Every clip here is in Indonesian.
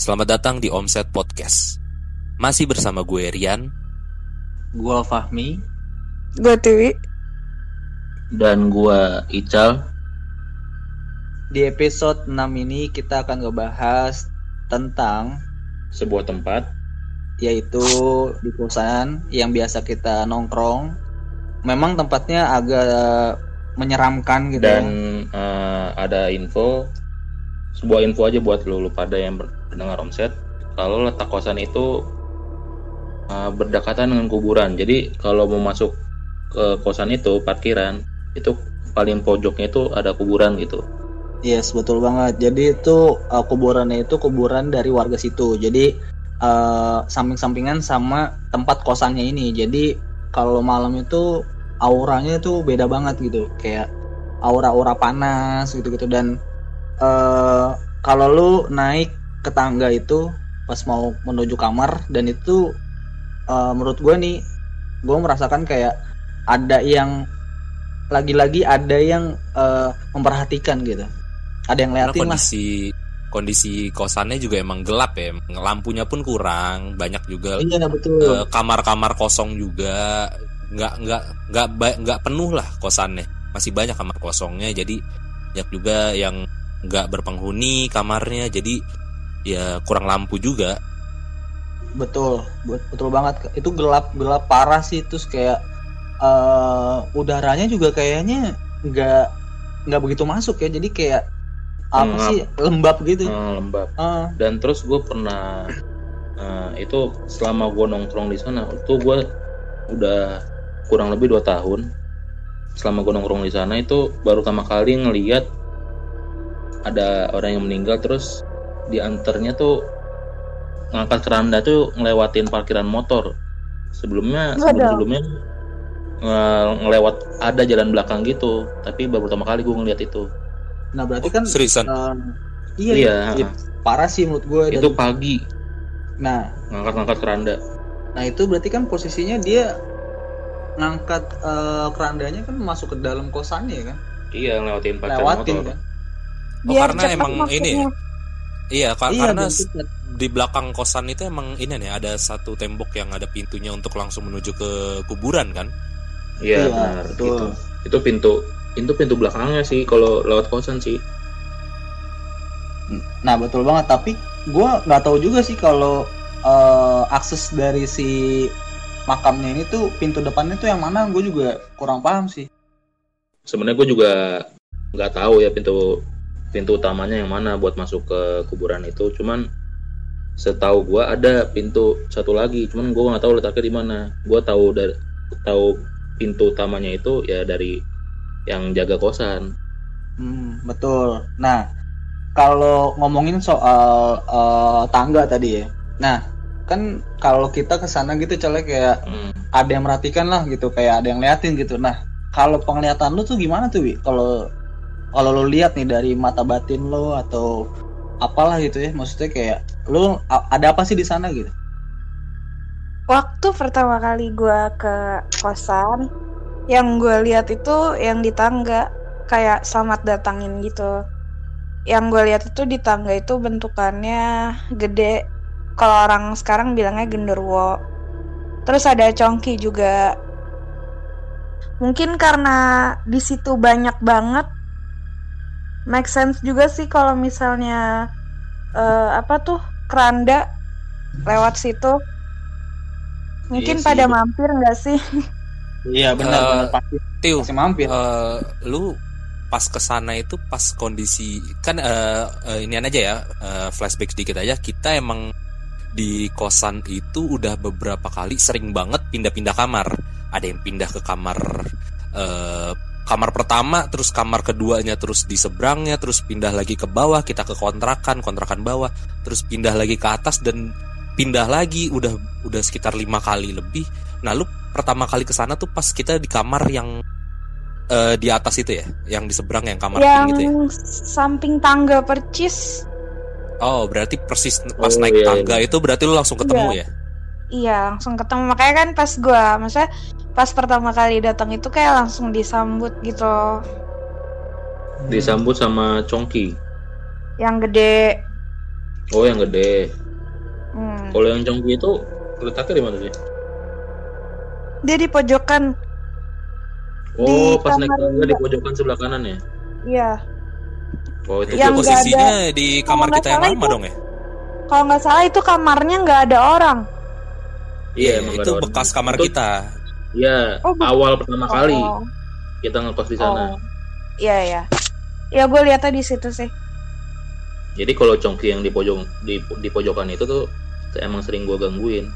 Selamat datang di Omset Podcast. Masih bersama gue Rian. Gua Fahmi Gue Tiwi. dan gua Ical Di episode 6 ini kita akan ngebahas tentang sebuah tempat yaitu di kosan yang biasa kita nongkrong. Memang tempatnya agak menyeramkan gitu. dan eh, ada info sebuah info aja buat lu, lu pada yang pendengar omset kalau letak kosan itu eh, berdekatan dengan kuburan jadi kalau mau masuk ke kosan itu parkiran itu paling pojoknya itu ada kuburan gitu Yes, betul banget. Jadi itu uh, kuburannya itu kuburan dari warga situ. Jadi uh, samping-sampingan sama tempat kosannya ini. Jadi kalau malam itu auranya itu beda banget gitu. Kayak aura-aura panas gitu-gitu dan uh, kalau lu naik ke tangga itu pas mau menuju kamar dan itu uh, menurut gue nih gue merasakan kayak ada yang lagi-lagi ada yang uh, memperhatikan gitu ada yang Karena ngeliatin lah kondisi kondisi kosannya juga emang gelap ya. Lampunya pun kurang, banyak juga iya betul eh, kamar-kamar kosong juga. Nggak nggak nggak nggak penuh lah kosannya. Masih banyak kamar kosongnya. Jadi banyak juga yang nggak berpenghuni kamarnya. Jadi ya kurang lampu juga. betul bet- betul banget itu gelap gelap parah sih terus kayak eh udaranya juga kayaknya nggak nggak begitu masuk ya jadi kayak apa Lembab. sih lembab gitu Eh, lembab Ah, dan terus gue pernah eh, itu selama gue nongkrong di sana itu gue udah kurang lebih dua tahun selama gue nongkrong di sana itu baru pertama kali ngeliat ada orang yang meninggal terus diantarnya tuh ngangkat keranda tuh ngelewatin parkiran motor. Sebelumnya sebelum sebelumnya nge- ngelewat ada jalan belakang gitu. Tapi baru pertama kali gue ngeliat itu. Nah berarti Oh, kan seriusan. eh, iya, iya iya, parah sih menurut gue itu pagi. Nah. Ngangkat-ngangkat keranda. Nah itu berarti kan posisinya dia ngangkat eh, kerandanya kan masuk ke dalam kosannya kan? Iya ngelewatin parkiran lewatin motor. kan? Oh, karena emang ini ya? Iya, ka- iya karena di belakang kosan itu emang ini nih ada satu tembok yang ada pintunya untuk langsung menuju ke kuburan kan? Iya Iya, benar betul. gitu. Itu pintu itu pintu belakangnya sih kalau lewat kosan sih. Nah betul banget tapi gue nggak tahu juga sih kalau eh, akses dari si makamnya ini tuh pintu depannya tuh yang mana gue juga kurang paham sih. Sebenarnya gue juga nggak tahu ya pintu pintu utamanya yang mana buat masuk ke kuburan itu. Cuman setahu gue ada pintu satu lagi. Cuman gue nggak tahu letaknya di mana. Gue tahu dari tahu pintu utamanya itu ya dari yang jaga kosan. Hmm, betul. Nah kalau ngomongin soal eh, tangga tadi ya. Nah kan kalau kita ke sana gitu colek kayak Hmm. ada yang merhatikan lah gitu kayak ada yang liatin gitu. Nah kalau penglihatan lu tuh gimana tuh wi? Kalau kalau lu lihat nih dari mata batin lo atau apalah gitu ya maksudnya kayak a- ada apa sih di sana gitu? Waktu pertama kali gue ke kosan, yang gue lihat itu yang di tangga kayak selamat datangin gitu. Yang gue lihat itu di tangga itu bentukannya gede. Kalau orang sekarang bilangnya genderuwo. Terus ada congki juga. Mungkin karena di situ banyak banget. Make sense juga sih kalau misalnya eh, apa tuh keranda lewat situ. Mungkin Iya sih. pada mampir nggak sih? Iya benar benar pasti Tiu, pasti mampir. eh, lu pas ke sana itu pas kondisi kan eh, eh, ini aja ya eh, flashback sedikit aja kita emang di kosan itu udah beberapa kali sering banget pindah-pindah kamar ada yang pindah ke kamar eh, kamar pertama terus kamar keduanya terus di seberangnya terus pindah lagi ke bawah kita ke kontrakan kontrakan bawah terus pindah lagi ke atas dan pindah lagi udah udah sekitar lima kali lebih nah lu pertama kali ke sana tuh pas kita di kamar yang eh, di atas itu ya, yang di seberang yang kamar yang pink itu ya. samping tangga percis. Oh, berarti persis pas Oh, naik iya, tangga itu berarti lu langsung ketemu ya? Iya, langsung ketemu. Makanya kan pas gua, maksudnya pas pertama kali datang itu kayak langsung disambut gitu loh. Disambut sama Congki. Yang gede. Oh yang gede. Hmm. Kalau yang Congki itu letaknya di mana sih? Dia di pojokan. Oh, Di pas naik tangga di pojokan sebelah kanan ya. Iya. Oh itu Yang posisinya di kamar kita nggak yang salah lama itu- dong ya? Kalau nggak salah itu kamarnya nggak ada orang. Iya, emang nggak itu ada orang. bekas kamar Itu- kita. Iya, Oh, awal pertama kali Oh. kita ngekos di sana. Oh. Iya ya. Ya gue lihatnya di situ sih. Jadi kalau Congki yang di pojok di, di pojokan itu tuh emang sering gua gangguin.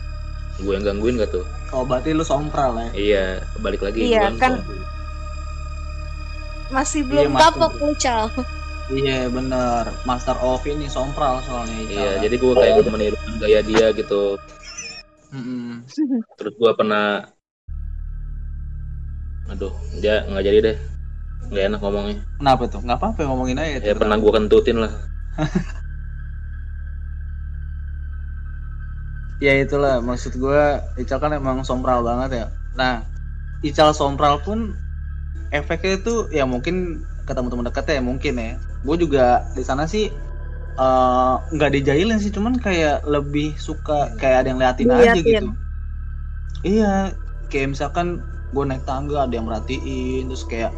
Gue yang gangguin gak tuh? Oh berarti lu sompral ya? Iya, balik lagi Iya, kan Congki. Masih Iya, belum Mas, kapok. Ucal. Iya bener. Master of ini sompral soalnya. Iya, jadi gue kayak menirukan gaya dia gitu. Mm-mm. Terus gua pernah Aduh, dia nggak jadi deh. Nggak enak ngomongnya. Kenapa tuh? Nggak apa-apa ngomongin aja. Ya pernah gua kentutin lah. Ya itulah maksud gue Ical kan emang sompral banget ya. Nah Ical sompral pun efeknya itu ya mungkin ketemu teman dekat ya mungkin ya. Gue juga di sana sih eh, nggak dijailin sih, cuman kayak lebih suka kayak ada yang liatin aja Diliatin. gitu. Iya, kayak misalkan gue naik tangga ada yang merhatiin, terus kayak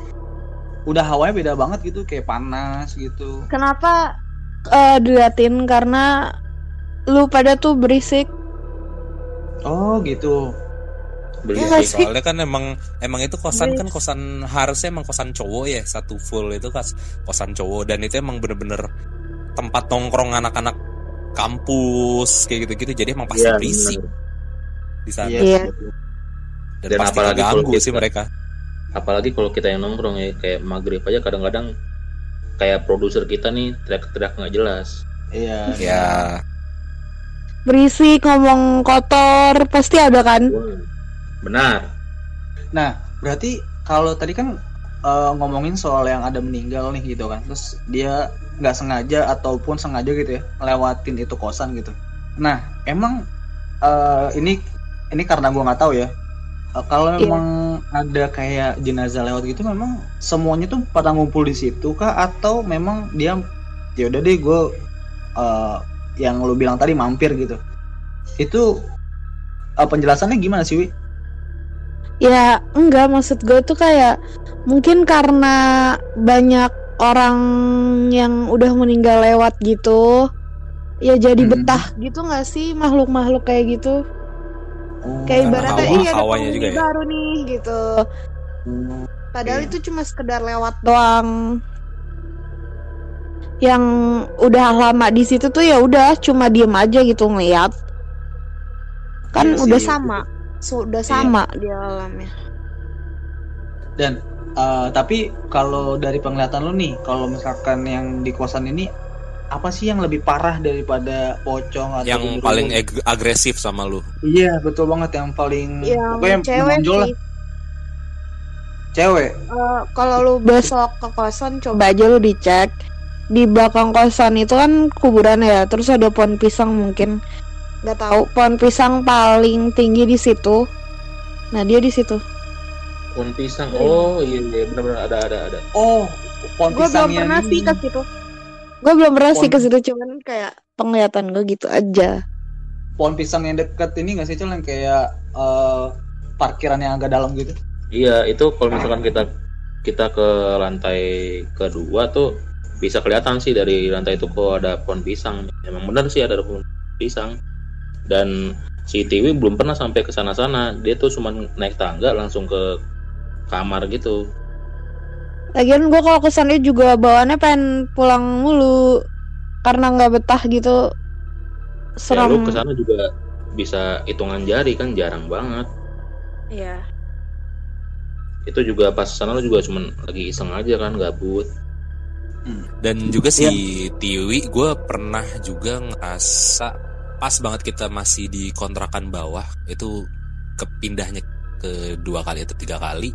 udah hawanya beda banget gitu, kayak panas gitu. Kenapa eh, diliatin karena lu pada tuh berisik. Oh gitu. Iya sih. sih? Soalnya kan emang emang itu kosan Yes. kan kosan harusnya emang kosan cowok ya satu full itu kas kosan cowok dan itu emang bener-bener tempat nongkrong anak-anak kampus kayak gitu-gitu jadi emang pasti Iya, berisik bener. di sana Iya. Iya. dan, Dan pasti apalagi ganggu kita- sih mereka Apalagi kalau kita yang nongkrong ya kayak maghrib aja kadang-kadang kayak produser kita nih teriak-teriak nggak jelas. Iya. ya Berisik, ngomong kotor, pasti ada kan? Benar. Nah, berarti kalau tadi kan eh, ngomongin soal yang ada meninggal nih gitu kan, terus dia nggak sengaja ataupun sengaja gitu ya ngelewatin itu kosan gitu. Nah, emang eh, ini ini karena gua nggak tahu ya. Eh, kalau Iya. memang ada kayak jenazah lewat gitu, memang semuanya tuh pada ngumpul di situ kah atau memang dia ya udah deh gue yang lu bilang tadi mampir gitu. Itu eh, penjelasannya gimana sih, Wi? Ya enggak, maksud gue tuh kayak mungkin karena banyak orang yang udah meninggal lewat gitu. Ya jadi Hmm. betah gitu nggak sih makhluk-makhluk kayak gitu? Oh, Kayak ibaratnya iya ada penghuni ya? baru nih gitu. Padahal Iya. itu cuma sekedar lewat doang. Yang udah lama di situ tuh ya udah cuma diem aja gitu ngeliat. Kan Iya udah sih. sama, sudah Iya. sama di alamnya. Dan eh, tapi kalau dari penglihatan lu nih, kalau misalkan yang di kosan ini apa sih yang lebih parah daripada pocong atau yang paling ag- agresif sama lu Iya, betul banget yang paling Yang pokoknya cewek menonjol lah, sih. cewek. Eh, kalau lu besok ke kosan coba aja lu dicek di belakang kosan itu kan kuburan ya terus ada pohon pisang mungkin nggak tahu pohon pisang paling tinggi di situ nah dia di situ Pohon pisang. Oh iya iya benar-benar ada ada ada. Oh, pohon gue pisang belum yang pernah sih ke situ gue belum pernah sih ke situ cuman kayak penglihatan gue gitu aja Pohon pisang yang deket ini nggak sih, Cel, yang kayak eh, parkiran yang agak dalam gitu? Iya itu kalau misalkan kita kita ke lantai kedua tuh bisa kelihatan sih dari lantai itu kok ada pohon pisang. Emang benar sih ada pohon pisang. Dan si Tiwi belum pernah sampai ke sana-sana. Dia tuh cuma naik tangga langsung ke kamar gitu. Lagian gue kalau kesannya juga bawaannya pengen pulang mulu karena nggak betah gitu Ya serem lu ke sana juga bisa hitungan jari kan jarang banget. Iya. Itu juga pas sana lu juga cuman lagi iseng aja kan gabut. dan juga si Iya. Tiwi gue pernah juga ngerasa pas banget kita masih di kontrakan bawah itu kepindahnya ke dua kali atau tiga kali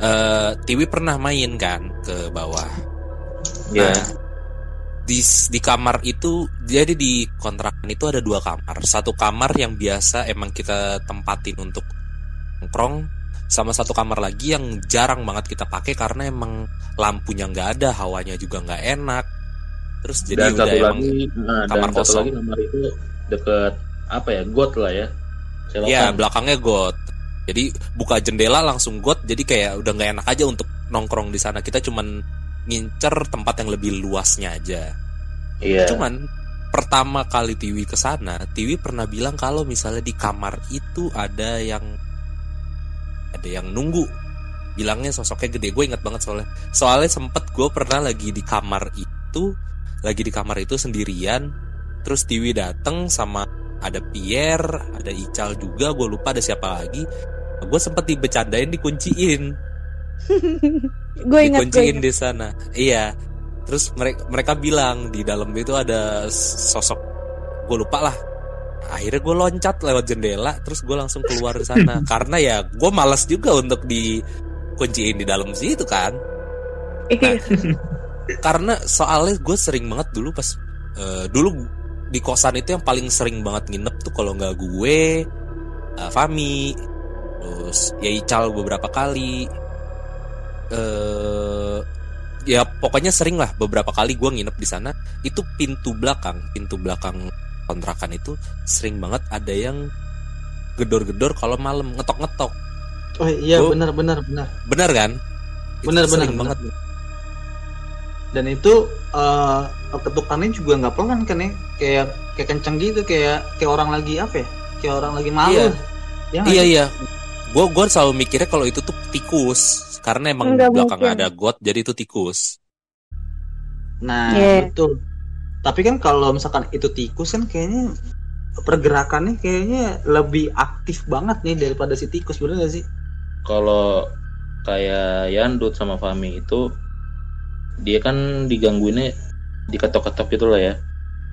eh Tiwi pernah main kan ke bawah Iya. Nah, di di kamar itu jadi di kontrakan itu ada dua kamar. Satu kamar yang biasa emang kita tempatin untuk nongkrong sama satu kamar lagi yang jarang banget kita pakai karena emang lampunya nggak ada, hawanya juga nggak enak. terus jadi dan udah satu emang lagi nah, dan kamar satu kosong. lagi kamar itu deket apa ya got lah ya selokan ya belakangnya got jadi buka jendela langsung got jadi kayak udah nggak enak aja untuk nongkrong di sana. Kita cuman ngincer tempat yang lebih luasnya aja. Iya. Cuman pertama kali Tiwi ke sana Tiwi pernah bilang kalau misalnya di kamar itu ada yang ada yang nunggu. Bilangnya sosoknya gede. Gue ingat banget soalnya. Soalnya sempet gue pernah lagi di kamar itu lagi di kamar itu sendirian. Terus Tiwi dateng sama ada Pierre ada Ical juga. Gue lupa ada siapa lagi gue sempet dibecandain dikunciin. Gue dikunciin di sana. Iya. Terus mereka mereka bilang di dalam itu ada sosok. Gue lupa lah. Akhirnya gue loncat lewat jendela terus gue langsung keluar di sana. Karena ya gue malas juga untuk dikunciin di dalam situ kan? Iya. karena soalnya gue sering banget dulu pas eh, dulu di kosan itu yang paling sering banget nginep tuh kalau nggak gue eh, Fami terus ya Ical beberapa kali eh ya pokoknya sering lah beberapa kali gue nginep di sana itu pintu belakang pintu belakang kontrakan itu sering banget ada yang gedor-gedor kalau malam ngetok-ngetok Oh iya benar benar benar. bener kan Benar benar banget Dan itu eh ketukannya juga nggak pelan kan ya? Kayak kayak kenceng gitu kayak kayak orang lagi apa ya? Kayak orang lagi malu. Iya. Ya Iya iya. Gue gue selalu mikirnya kalau itu tuh tikus karena emang Nggak di belakang mungkin. ada got jadi itu tikus. Nah, Iya. betul. Tapi kan kalau misalkan itu tikus kan kayaknya pergerakannya kayaknya lebih aktif banget nih daripada si tikus bener gak sih? kalau kayak Yandut sama Fami itu dia kan digangguinnya diketok-ketok gitu lah ya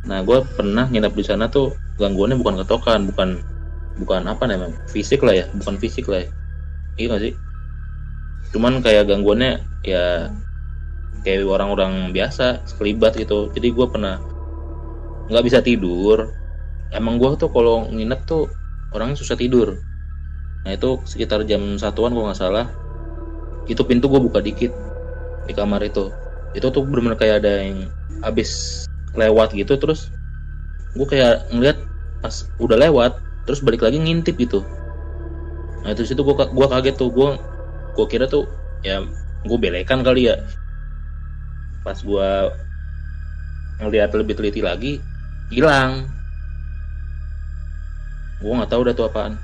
nah gue pernah nginep di sana tuh gangguannya bukan ketokan bukan bukan apa namanya fisik lah ya bukan fisik lah ya. Iya gak sih? Cuman kayak gangguannya ya kayak orang-orang biasa sekelibat gitu. Jadi gue pernah nggak bisa tidur. Emang gue tuh kalau nginep tuh orangnya susah tidur. Nah itu sekitar jam satuan kalau nggak salah itu pintu gue buka dikit di kamar itu. Itu tuh bener-bener kayak ada yang abis lewat gitu terus gue kayak ngeliat pas udah lewat terus balik lagi ngintip gitu. Nah itu situ gue gua kaget tuh gue gue kira tuh ya gue belekan kali ya. Pas gue ngeliat lebih teliti lagi hilang. Gue nggak tahu udah tuh apaan.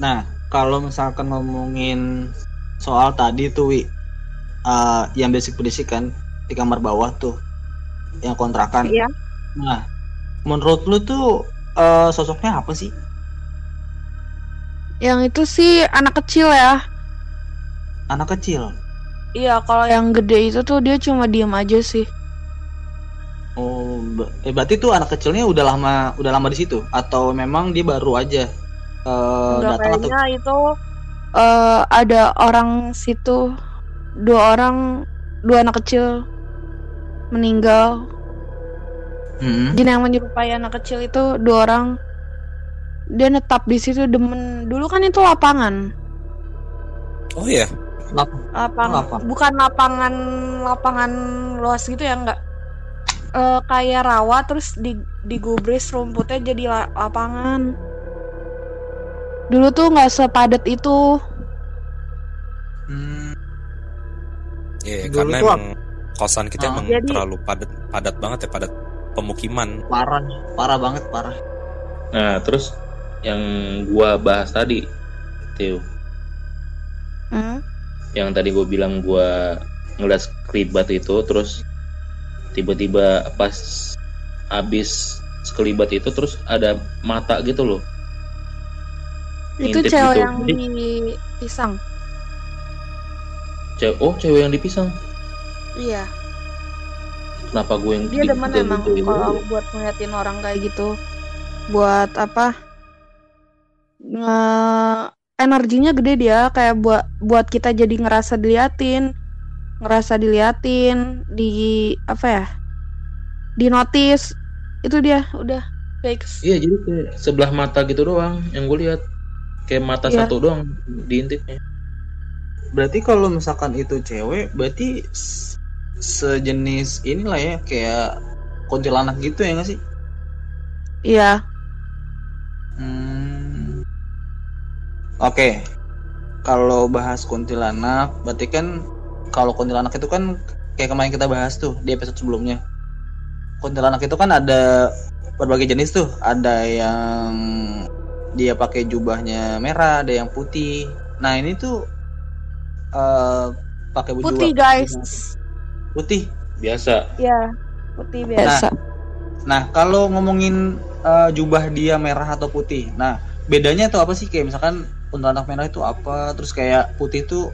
Nah, kalau misalkan ngomongin soal tadi tuh Wi, eh, yang basic-basic kan di kamar bawah tuh, yang kontrakan. Iya. Nah, menurut lu tuh eh, sosoknya apa sih? Yang itu sih anak kecil ya. Anak kecil. Iya, kalau yang gede itu tuh dia cuma diem aja sih. Oh, eh, berarti tuh anak kecilnya udah lama udah lama di situ atau memang dia baru aja Enggak datang atau itu eh, ada orang situ dua orang dua anak kecil meninggal. Hmm. Jin yang menyerupai anak kecil itu dua orang dia netap di situ demen dulu kan itu lapangan Oh iya. lapang Lapang. bukan lapangan lapangan luas gitu ya enggak Eh, kayak rawa terus di digubris rumputnya jadi la- lapangan dulu tuh nggak sepadat itu Hmm. Iya, Dulu karena emang kosan kita Ah. emang Jadi- terlalu padat padat banget ya padat pemukiman. Parah, parah banget parah. Nah, terus yang gua bahas tadi, Tio, Hmm? yang tadi gua bilang gua ngeliat sekelibat itu, terus tiba-tiba pas habis sekelibat itu terus ada mata gitu loh. itu Ngintip cewek gitu. yang di pisang cewek, oh cewek yang dipisang. iya Kenapa gue yang dia di- demen emang di- kalau buat ngeliatin orang kayak gitu. Buat apa? Nge energinya gede dia kayak buat buat kita jadi ngerasa diliatin. Ngerasa diliatin di apa ya? Di notice. Itu dia udah. Fix Iya, jadi kayak sebelah mata gitu doang yang gue lihat. Kayak mata Iya. satu doang diintipnya. Berarti kalau misalkan itu cewek, berarti sejenis inilah ya kayak kuntilanak gitu ya nggak sih? Iya. Hmm. Oke. Kalau bahas kuntilanak, berarti kan kalau kuntilanak itu kan kayak kemarin kita bahas tuh di episode sebelumnya. Kuntilanak itu kan ada berbagai jenis tuh. Ada yang dia pakai jubahnya merah, ada yang putih. Nah, ini tuh eh pakai baju Putih guys. Putih. biasa Iya. Putih biasa. Nah, kalau ngomongin eh, jubah dia merah atau putih. Nah, bedanya tuh apa sih? Kayak misalkan kuntilanak merah itu apa, terus kayak putih tuh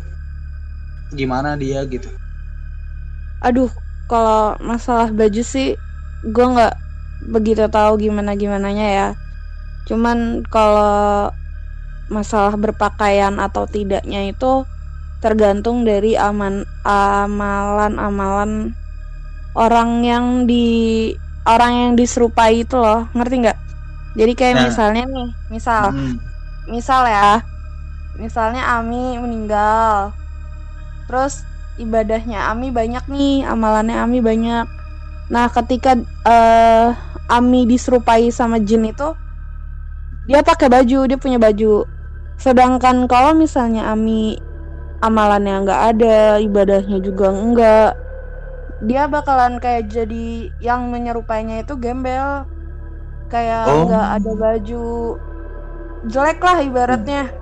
gimana dia gitu. Aduh, kalau masalah baju sih gue nggak begitu tahu gimana gimananya ya. Cuman kalau masalah berpakaian atau tidaknya itu tergantung dari aman amalan-amalan orang yang di orang yang diserupai itu loh, ngerti nggak? Jadi kayak Nah. misalnya nih, misal Hmm. misal ya misalnya Ami meninggal terus ibadahnya Ami banyak nih amalannya Ami banyak nah ketika eh, Ami diserupai sama jin itu dia pakai baju dia punya baju sedangkan kalau misalnya Ami amalannya nggak ada ibadahnya juga enggak dia bakalan kayak jadi yang menyerupainya itu gembel. Kayak Oh. nggak ada baju. Jelek lah ibaratnya.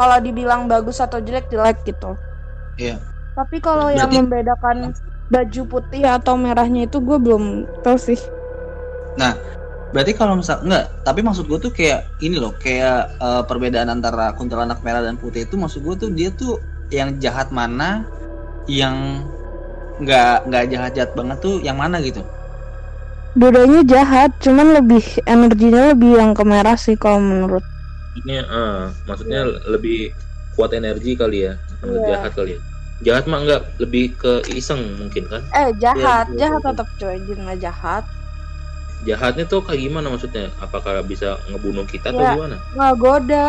Kalau dibilang bagus atau jelek jelek gitu. Iya. tapi kalau yang membedakan baju putih atau merahnya itu gue belum tahu sih. Berarti kalau misal enggak, tapi maksud gue tuh kayak ini loh, kayak eh, perbedaan antara kuntilanak merah dan putih itu maksud gue tuh dia tuh yang jahat mana, yang nggak nggak jahat-jahat banget tuh yang mana gitu. dua-duanya jahat cuman lebih energinya lebih yang ke merah sih kalau menurut. Ini eh, maksudnya lebih kuat energi kali ya Iya. jahat kali ya. Jahat mah enggak lebih ke iseng mungkin kan? Eh jahat iya, jahat tetap cuy jin mah jahat. Jahatnya tuh kayak gimana maksudnya? Apakah bisa ngebunuh kita atau Ya. gimana? nggak goda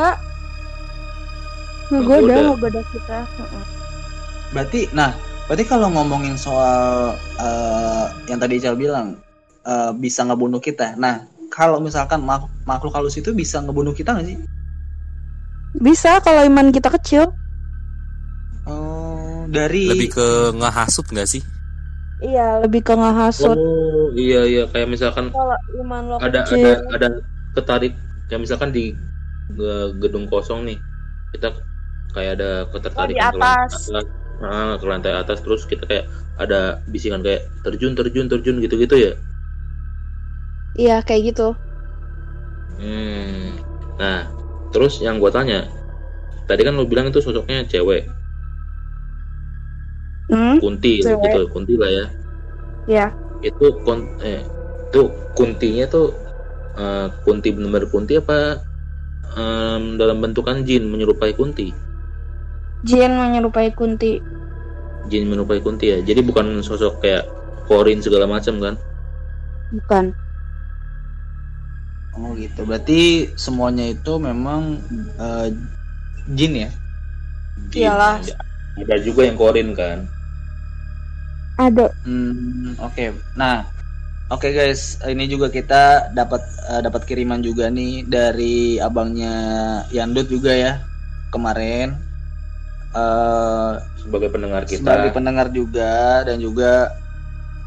Ngegoda. nggak goda kita Heeh. Berarti, nah, berarti kalau ngomongin soal eh, yang tadi Ical bilang eh, bisa ngebunuh kita. Nah, kalau misalkan mak- makhluk halus itu bisa ngebunuh kita nggak sih? bisa kalau iman kita kecil Oh, dari Lebih ke ngehasut nggak sih? iya lebih ke ngehasut oh iya iya kayak misalkan kalau iman lo ada ada kecil ada ketarik kayak misalkan di eh, gedung kosong nih kita kayak ada ketertarikan Oh, di atas. ke lantai atas Ah, ke lantai atas terus kita kayak ada bisikan kayak terjun terjun terjun gitu gitu ya iya kayak gitu Hmm. Nah, terus yang gua tanya, tadi kan lu bilang itu sosoknya cewek, hmm kunti Cewek. gitu, kunti lah ya. ya Itu kon eh itu kuntinya tuh eh, kunti benar-benar kunti apa em, dalam bentukan jin menyerupai kunti? Jin menyerupai kunti Jin menyerupai kunti ya. Jadi bukan sosok kayak korin segala macam kan? bukan Oh gitu. Berarti semuanya itu memang eh, jin ya? Jin. Iyalah. Ada juga yang korin kan? ada Hmm, oke. Nah, oke guys, ini juga kita dapat eh, dapat kiriman juga nih dari abangnya Yandut juga ya kemarin. Eh Sebagai pendengar kita. sebagai pendengar juga dan juga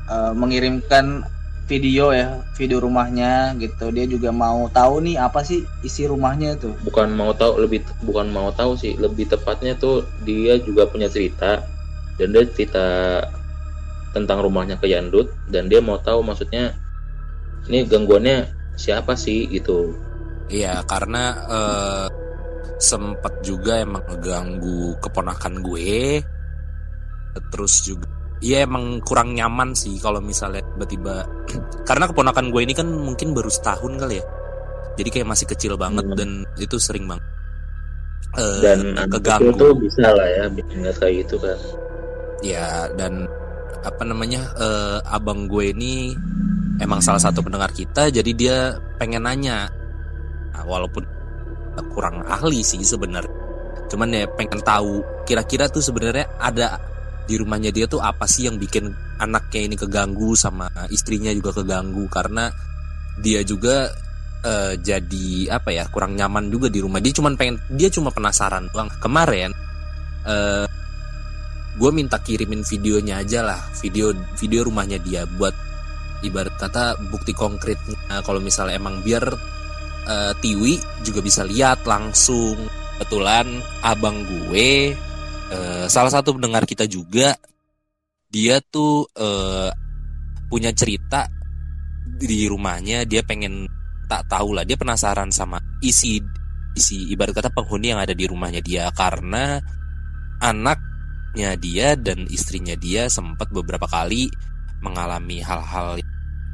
eh, mengirimkan video ya, video rumahnya gitu. Dia juga mau tahu nih apa sih isi rumahnya tuh. bukan mau tahu lebih bukan mau tahu sih lebih tepatnya tuh dia juga punya cerita dan dia cerita tentang rumahnya ke Yandut dan dia mau tahu maksudnya ini gangguannya siapa sih gitu Iya, karena eh, sempet juga emang ngeganggu keponakan gue. Terus juga Iya emang kurang nyaman sih kalau misalnya tiba-tiba karena keponakan gue ini kan mungkin baru setahun kali ya. Jadi kayak masih kecil banget Hmm. dan itu sering banget eh, dan keganggu. tuh bisa lah ya bikin kayak gitu kan Ya dan apa namanya eh, abang gue ini emang salah satu pendengar kita jadi dia pengen nanya Nah, walaupun kurang ahli sih sebenarnya. Cuman ya pengen tahu kira-kira tuh sebenarnya ada di rumahnya dia tuh apa sih yang bikin anaknya ini keganggu sama istrinya juga keganggu. Karena dia juga uh, jadi apa ya kurang nyaman juga di rumah. Dia cuma pengen dia cuma penasaran doang. Kemarin uh, gue minta kirimin videonya aja lah. Video video rumahnya dia buat ibarat kata bukti konkretnya. Kalau misalnya emang biar uh, Tiwi juga bisa lihat langsung. Kebetulan abang gue uh, salah satu pendengar kita juga dia tuh uh, punya cerita di rumahnya. Dia pengen tak tahu lah dia penasaran sama isi isi ibarat kata penghuni yang ada di rumahnya dia. Karena anaknya dia dan istrinya dia sempat beberapa kali mengalami hal-hal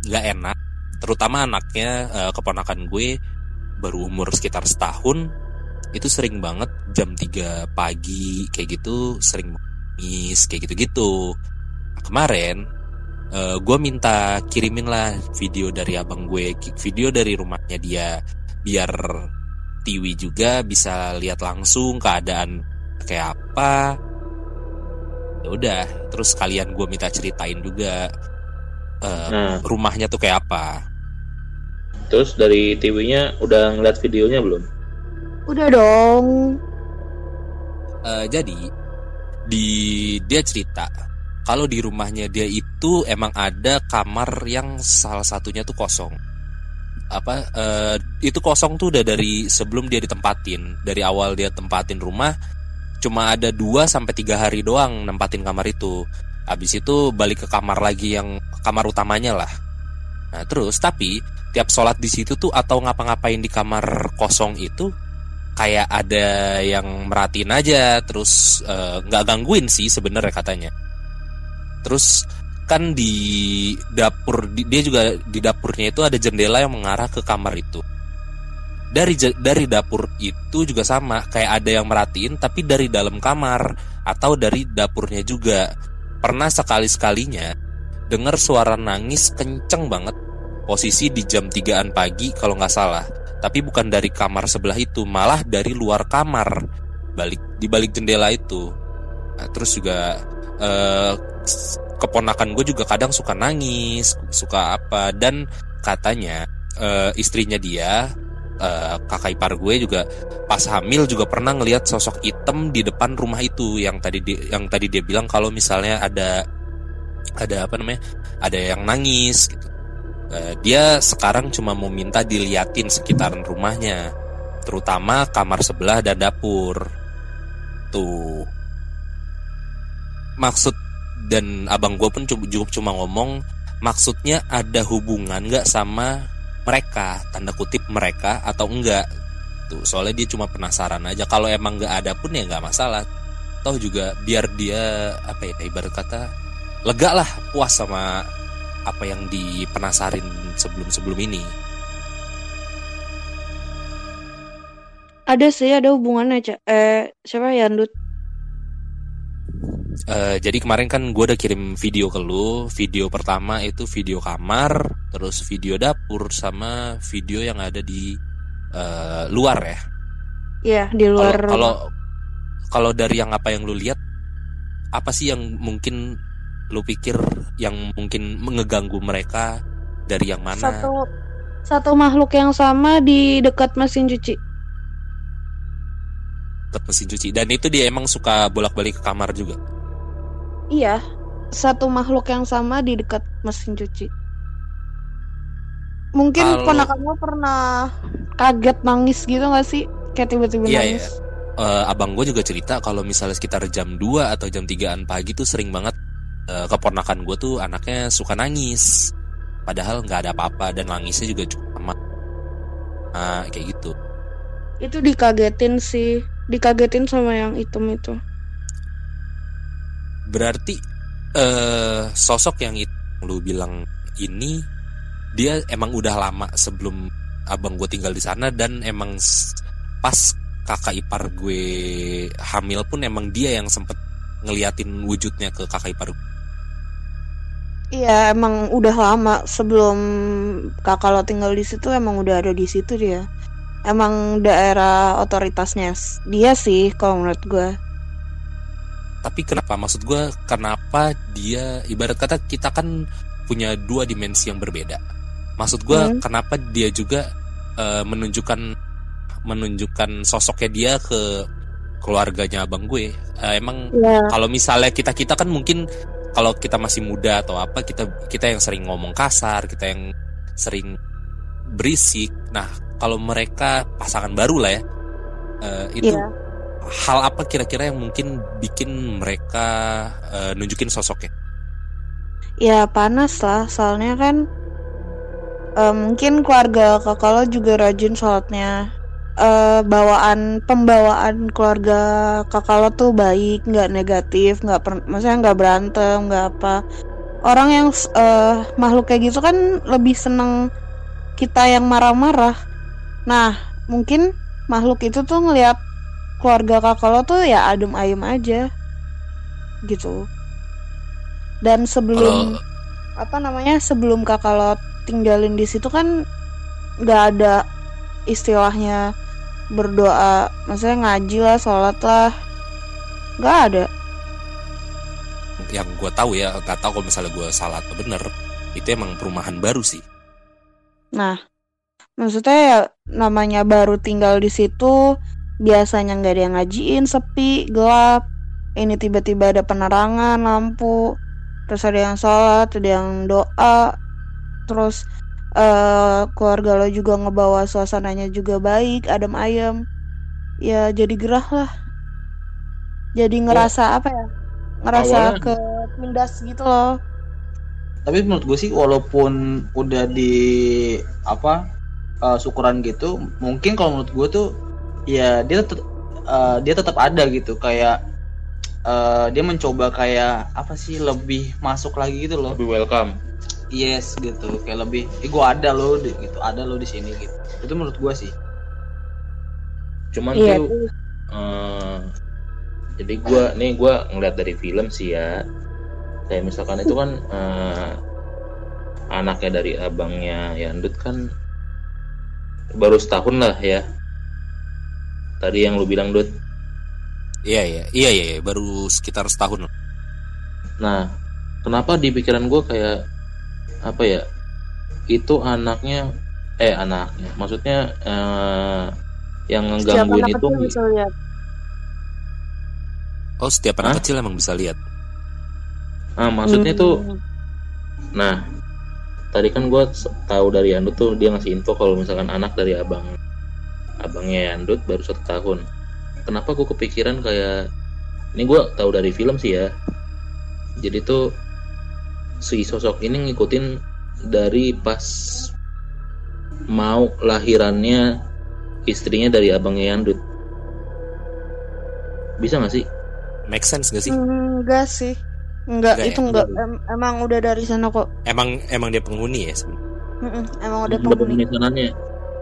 nggak enak. Terutama anaknya uh, keponakan gue baru umur sekitar setahun itu sering banget jam 3 pagi kayak gitu sering nangis kayak gitu-gitu. Nah, kemarin uh, gue minta kirimin lah video dari abang gue video dari rumahnya dia biar Tiwi juga bisa lihat langsung keadaan kayak apa. Ya udah terus kalian gue minta ceritain juga uh, nah. rumahnya tuh kayak apa terus dari TV-nya udah ngeliat videonya belum Udah dong. Uh, jadi di dia cerita kalau di rumahnya dia itu emang ada kamar yang salah satunya tuh kosong. Apa uh, itu kosong tuh udah dari sebelum dia ditempatin. Dari awal dia tempatin rumah cuma ada 2 sampai tiga hari doang nempatin kamar itu. Habis itu balik ke kamar lagi yang kamar utamanya lah. Nah, terus tapi tiap sholat di situ tuh atau ngapa-ngapain di kamar kosong itu kayak ada yang merhatiin aja terus eh, nggak uh, gangguin sih sebenarnya katanya. Terus kan di dapur dia juga di dapurnya itu ada jendela yang mengarah ke kamar itu. Dari dari dapur itu juga sama kayak ada yang merhatiin tapi dari dalam kamar atau dari dapurnya juga. Pernah sekali sekalinya dengar suara nangis kenceng banget posisi di jam 3an pagi kalau nggak salah. Tapi bukan dari kamar sebelah itu malah dari luar kamar. Balik di balik jendela itu. Nah, terus juga eh, keponakan gue juga kadang suka nangis suka apa. Dan katanya eh, istrinya dia eh, kakak ipar gue juga pas hamil juga pernah ngelihat sosok hitam di depan rumah itu. Yang tadi di, yang tadi dia bilang kalau misalnya ada ada apa namanya ada yang nangis gitu uh, dia sekarang cuma mau minta diliatin sekitaran rumahnya, terutama kamar sebelah dan dapur. Tuh. Maksud dan abang gue pun cukup cuma ngomong maksudnya ada hubungan nggak sama mereka tanda kutip mereka atau enggak tuh soalnya dia cuma penasaran aja kalau emang nggak ada pun ya nggak masalah toh juga biar dia apa ya ibarat kata lega lah puas sama apa yang dipenasarin sebelum-sebelum ini. Ada sih, ada hubungannya, Cak. Eh, siapa ya, Andut? Uh, jadi kemarin kan gue udah kirim video ke lu Video pertama itu video kamar Terus video dapur Sama video yang ada di uh, luar ya Iya di luar Kalau kalau dari yang apa yang lu lihat Apa sih yang mungkin lu pikir yang mungkin mengeganggu mereka dari yang mana? Satu satu makhluk yang sama di dekat mesin cuci. Dekat mesin cuci dan itu dia emang suka bolak-balik ke kamar juga. Iya, satu makhluk yang sama di dekat mesin cuci. Mungkin Kalau... ponakan pernah kaget nangis gitu gak sih? Kayak tiba-tiba iya, nangis. Iya. Uh, abang gue juga cerita kalau misalnya sekitar jam 2 atau jam 3an pagi tuh sering banget uh, keponakan gue tuh anaknya suka nangis. Padahal nggak ada apa-apa dan nangisnya juga cukup amat. Nah, kayak gitu. Itu dikagetin sih. Dikagetin sama yang hitam itu. Berarti uh, sosok yang itu lu bilang ini dia emang udah lama sebelum abang gue tinggal di sana dan emang pas kakak ipar gue hamil pun emang dia yang sempet ngeliatin wujudnya ke kakak ipar gue Iya emang udah lama sebelum kakak lo tinggal di situ emang udah ada di situ dia. Emang daerah otoritasnya dia sih kalau menurut gue. tapi kenapa maksud gue kenapa dia ibarat kata kita kan punya dua dimensi yang berbeda maksud gue Hmm. kenapa dia juga eh, menunjukkan menunjukkan sosoknya dia ke keluarganya abang gue Eh, emang ya kalau misalnya kita kita kan mungkin kalau kita masih muda atau apa kita kita yang sering ngomong kasar kita yang sering berisik nah kalau mereka pasangan baru lah ya eh, itu Iya. hal apa kira-kira yang mungkin bikin mereka eh, nunjukin sosoknya Ya panas lah, soalnya kan eh, mungkin keluarga kakak lo juga rajin sholatnya. Eh, bawaan pembawaan keluarga kakak lo tuh baik, nggak negatif, nggak per, maksudnya nggak berantem, nggak apa. Orang yang eh, makhluk kayak gitu kan lebih seneng kita yang marah-marah. Nah, mungkin makhluk itu tuh ngelihat keluarga kakak lo tuh ya adem ayem aja, gitu. Dan sebelum kalau apa namanya sebelum kakak lo tinggalin di situ kan nggak ada istilahnya berdoa maksudnya ngaji lah sholat lah nggak ada. Yang gue tahu ya nggak tahu kalau misalnya gue salah atau bener itu emang perumahan baru sih. Nah maksudnya ya namanya baru tinggal di situ biasanya nggak ada yang ngajiin sepi gelap. Ini tiba-tiba ada penerangan lampu terus ada yang sholat ada yang doa terus eh keluarga lo juga ngebawa suasananya juga baik adem ayem. Ya jadi gerah lah. Jadi ngerasa apa ya? Ngerasa Awalnya- ke tindas gitu loh. Tapi menurut gue sih walaupun udah di apa eh, syukuran gitu mungkin kalau menurut gue tuh ya dia tetap dia tetap ada gitu. Kayak eh, dia mencoba kayak apa sih lebih masuk lagi gitu loh. Lebih welcome yes gitu. Kayak lebih eh, gue ada loh di- gitu. Ada loh di sini gitu. Itu menurut gue sih. Cuman iya tuh eh, jadi gua nih gua ngeliat dari film sih ya. Kayak misalkan itu kan eh, anaknya dari abangnya Yandut kan baru setahun lah ya. Tadi yang lu bilang Dut. Iya iya. Iya iya iya, baru sekitar setahun. Nah kenapa di pikiran gua kayak apa ya itu anaknya eh anaknya maksudnya eh, yang ngegangguin itu kecil bisa lihat. oh setiap anak Hah? kecil emang bisa lihat ah maksudnya Hmm. tuh Nah, tadi kan gue tahu dari Andut tuh dia ngasih info kalau misalkan anak dari abang abangnya Andut baru satu tahun. Kenapa gue kepikiran kayak ini gue tahu dari film sih ya. Jadi tuh si sosok ini ngikutin dari pas mau lahirannya istrinya dari abangnya Andut. Bisa nggak sih? make sense gak sih Enggak sih. Enggak, Enggak itu ya? enggak. Em- emang udah dari sana kok. emang emang dia penghuni ya sebenarnya? Mm-mm, emang udah Udah penghuni. pemesanannya.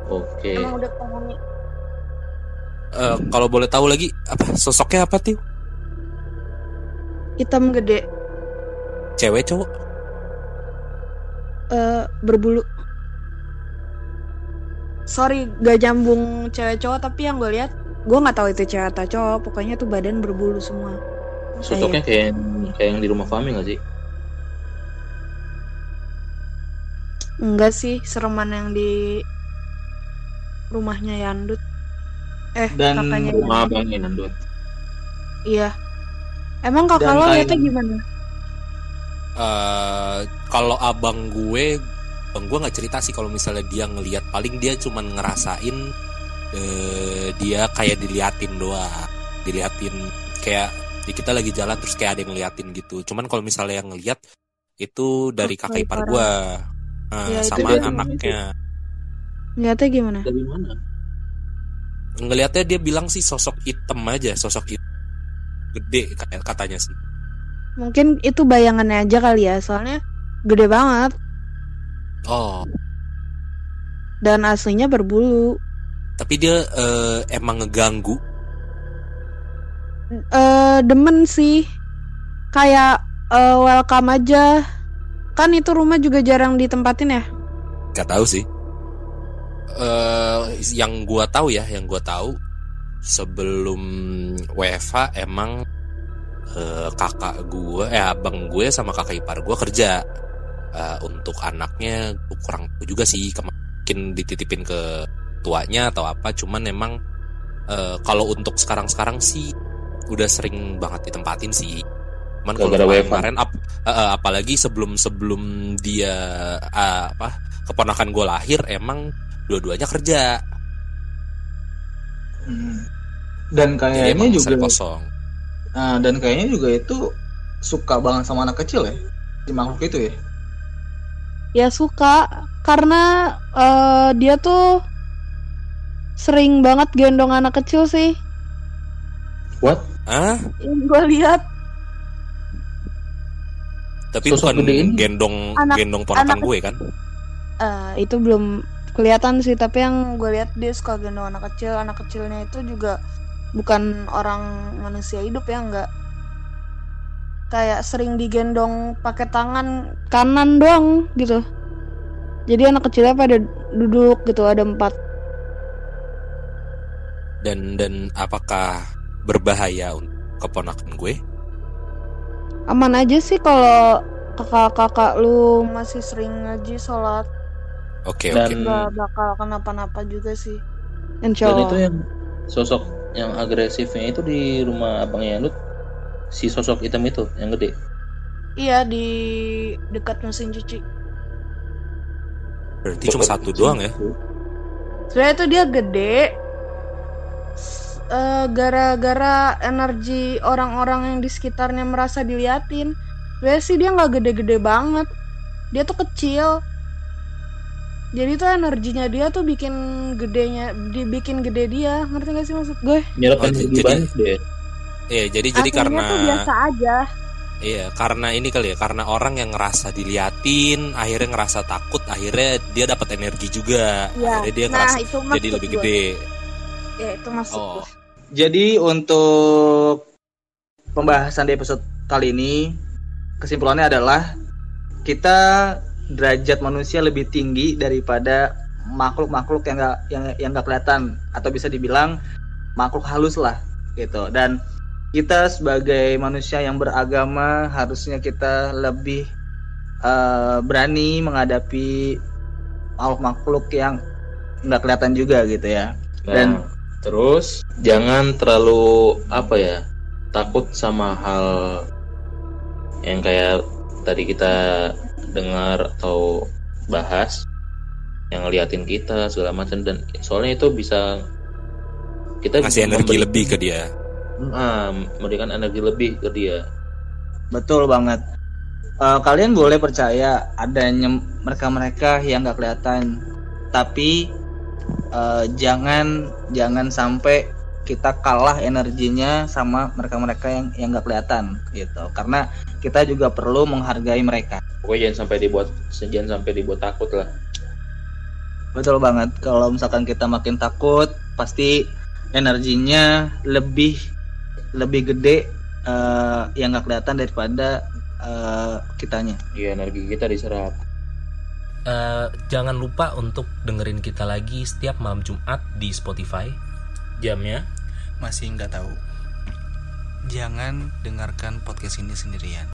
Oke. Emang udah penghuni. Eh, kalau boleh tahu lagi apa sosoknya apa tuh Hitam gede, cewek cowok eh berbulu. Sorry, gak jambung cewek cowok tapi yang gue lihat, gue nggak tahu itu cewek atau cowok. Pokoknya tuh badan berbulu semua. Sosoknya kayak yang, kayak yang di rumah Fami nggak sih? Enggak sih, sereman yang di rumahnya Yandut. Eh, Dan kakaknya Yandut. Rumah abangnya Andut. Iya. Emang kakak Dan lo liatnya gimana? Eh kalau abang gue abang gue nggak cerita sih kalau misalnya dia ngelihat. Paling dia cuman ngerasain eh, dia kayak diliatin doang. Diliatin kayak di kita lagi jalan terus kayak ada yang ngeliatin gitu. Cuman kalau misalnya yang ngeliat itu dari Oh, kakak ipar gue eh, Ya, itu sama dia- anaknya. Liatnya gimana? Dari mana? ngelihatnya dia bilang sih sosok hitam aja sosok hitam gede kayak katanya sih Mungkin itu bayangannya aja kali ya, soalnya gede banget oh dan aslinya berbulu. tapi dia eh, emang ngeganggu Eh demen sih. Kayak eh, welcome aja. Kan itu rumah juga jarang ditempatin ya? Gak tahu sih. eh yang gua tahu ya, yang gua tahu sebelum WFH emang eh, kakak gue eh abang gue sama kakak ipar gue kerja. Eh, untuk anaknya kurang juga sih kema- mungkin dititipin ke tuanya atau apa cuman memang eh, kalau untuk sekarang-sekarang sih udah sering banget ditempatin sih. Cuman kalau kemarin, kemarin ap- eh, eh, apalagi sebelum sebelum dia eh, apa keponakan gue lahir emang dua-duanya kerja. Hmm. Dan kayaknya juga kosong Nah, dan kayaknya juga itu suka banget sama anak kecil ya si makhluk itu ya Ya suka karena eh, dia tuh sering banget gendong anak kecil sih. What? ah Yang gue lihat tapi Sosok bukan gede ini. gendong Anak- gendong ponakan anak- gue kan eh, itu belum kelihatan sih, tapi yang gue lihat dia suka gendong anak kecil. Anak kecilnya itu juga bukan orang manusia hidup ya, enggak kayak sering digendong pakai tangan kanan doang gitu. Jadi anak kecilnya pada duduk gitu ada empat. dan dan apakah berbahaya untuk keponakan gue Aman aja sih kalau kakak-kakak lu masih sering ngaji sholat oke Dan- oke nggak bakal kenapa-napa juga sih. Insya Dan Allah. itu yang sosok yang agresifnya itu di rumah abangnya Yanut si sosok hitam itu yang gede. Iya di dekat mesin cuci. berarti cuma satu doang ya Sebenarnya itu dia gede. eh, gara-gara energi orang-orang yang di sekitarnya merasa diliatin. Sebenarnya sih dia nggak gede-gede banget. Dia tuh kecil. Jadi tuh energinya dia tuh bikin gedenya, dibikin gede dia. Ngerti gak sih maksud gue? Nyerap Oh, energi banyak deh. Iya jadi jadi karena tuh biasa aja. iya karena ini kali ya karena orang yang ngerasa diliatin akhirnya ngerasa takut akhirnya dia dapat energi juga Iya. akhirnya dia Nah ngerasa itu jadi lebih gue. gede Ya itu maksud oh gue. Jadi untuk pembahasan di episode kali ini kesimpulannya adalah kita derajat manusia lebih tinggi daripada makhluk-makhluk yang nggak yang yang nggak kelihatan. Atau bisa dibilang makhluk halus lah gitu. Dan kita sebagai manusia yang beragama harusnya kita lebih eh, berani menghadapi makhluk-makhluk yang nggak kelihatan juga gitu ya. Nah, Dan- terus jangan terlalu apa ya takut sama hal yang kayak tadi kita dengar atau bahas yang ngeliatin kita segala macam dan soalnya itu bisa kita ngasih energi memberi- lebih ke dia. Ah, memberikan energi lebih ke dia. Betul banget. Eh, kalian boleh percaya adanya mereka-mereka yang nggak kelihatan, tapi eh, jangan jangan sampai kita kalah energinya sama mereka-mereka yang yang nggak kelihatan gitu. Karena kita juga perlu menghargai mereka. pokoknya jangan sampai dibuat jangan sampai dibuat takut lah Betul banget. Kalau misalkan kita makin takut, pasti energinya lebih lebih gede eh, yang nggak kelihatan daripada eh, kitanya. iya energi kita diserap Eh, jangan lupa untuk dengerin kita lagi setiap malam Jumat di Spotify. jamnya Masih nggak tahu? Jangan dengarkan podcast ini sendirian.